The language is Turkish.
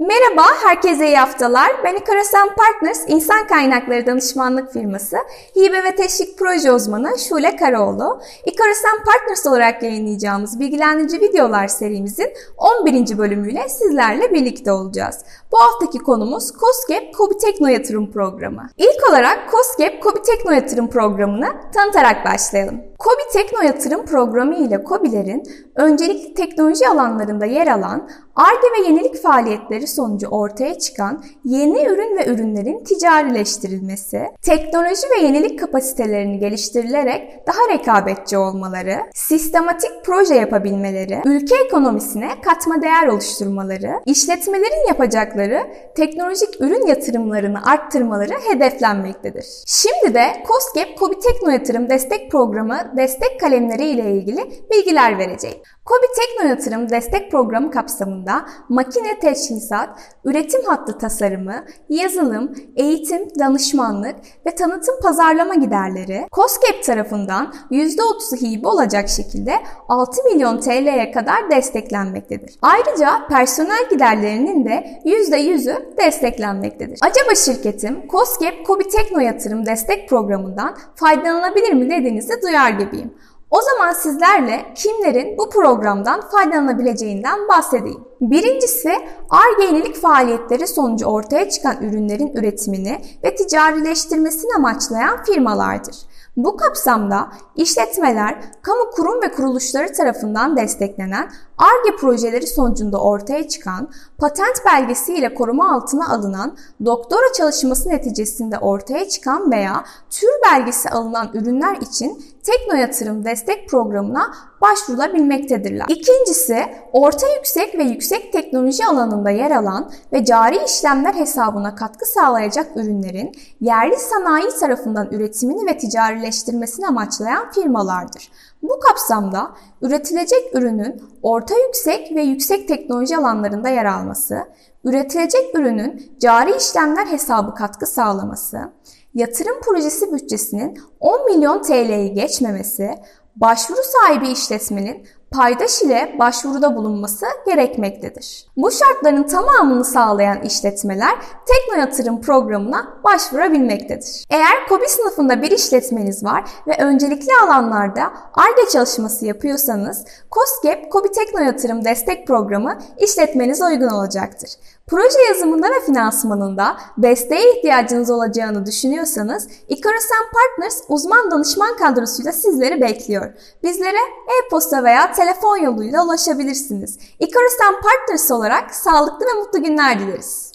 Merhaba, herkese iyi haftalar. Ben Ikarasan Partners, insan kaynakları danışmanlık firması, hibe ve teşvik proje uzmanı Şule Karaoğlu. Ikarasan Partners olarak yayınlayacağımız bilgilendirici videolar serimizin 11. bölümüyle sizlerle birlikte olacağız. Bu haftaki konumuz COSGAP Kobi Tekno Yatırım Programı. İlk olarak COSGAP Kobi Tekno Yatırım Programı'nı tanıtarak başlayalım. Kobi Tekno Yatırım Programı ile Kobilerin öncelikli teknoloji alanlarında yer alan ARGE ve yenilik faaliyetleri sonucu ortaya çıkan yeni ürün ve ürünlerin ticarileştirilmesi, teknoloji ve yenilik kapasitelerini geliştirilerek daha rekabetçi olmaları, sistematik proje yapabilmeleri, ülke ekonomisine katma değer oluşturmaları, işletmelerin yapacakları teknolojik ürün yatırımlarını arttırmaları hedeflenmektedir. Şimdi de COSGAP Kobi Tekno Yatırım Destek Programı destek kalemleri ile ilgili bilgiler vereceğim. Kobi Tekno Yatırım Destek Programı kapsamında makine teçhizat, üretim hattı tasarımı, yazılım, eğitim, danışmanlık ve tanıtım pazarlama giderleri COSGAP tarafından %30'u hibe olacak şekilde 6 milyon TL'ye kadar desteklenmektedir. Ayrıca personel giderlerinin de %100'ü desteklenmektedir. Acaba şirketim COSGAP Kobi Tekno Yatırım Destek Programı'ndan faydalanabilir mi dediğinizi duyar gibiyim. O zaman sizlerle kimlerin bu programdan faydalanabileceğinden bahsedeyim. Birincisi, ARGE yenilik faaliyetleri sonucu ortaya çıkan ürünlerin üretimini ve ticarileştirmesini amaçlayan firmalardır. Bu kapsamda işletmeler, kamu kurum ve kuruluşları tarafından desteklenen ARGE projeleri sonucunda ortaya çıkan, patent belgesi ile koruma altına alınan, doktora çalışması neticesinde ortaya çıkan veya tür belgesi alınan ürünler için Tekno Yatırım Destek Programı'na başvurulabilmektedirler. İkincisi, orta yüksek ve yüksek teknoloji alanında yer alan ve cari işlemler hesabına katkı sağlayacak ürünlerin yerli sanayi tarafından üretimini ve ticarileştirmesini amaçlayan firmalardır. Bu kapsamda üretilecek ürünün orta yüksek ve yüksek teknoloji alanlarında yer alması, üretilecek ürünün cari işlemler hesabı katkı sağlaması, yatırım projesi bütçesinin 10 milyon TL'yi geçmemesi, başvuru sahibi işletmenin paydaş ile başvuruda bulunması gerekmektedir. Bu şartların tamamını sağlayan işletmeler Tekno Yatırım programına başvurabilmektedir. Eğer KOBİ sınıfında bir işletmeniz var ve öncelikli alanlarda ARGE çalışması yapıyorsanız COSGAP KOBİ Tekno Yatırım Destek Programı işletmenize uygun olacaktır. Proje yazımında ve finansmanında desteğe ihtiyacınız olacağını düşünüyorsanız Ikarusen Partners uzman danışman kadrosuyla sizleri bekliyor. Bizlere e-posta veya telefon yoluyla ulaşabilirsiniz. Ikarusen Partners olarak sağlıklı ve mutlu günler dileriz.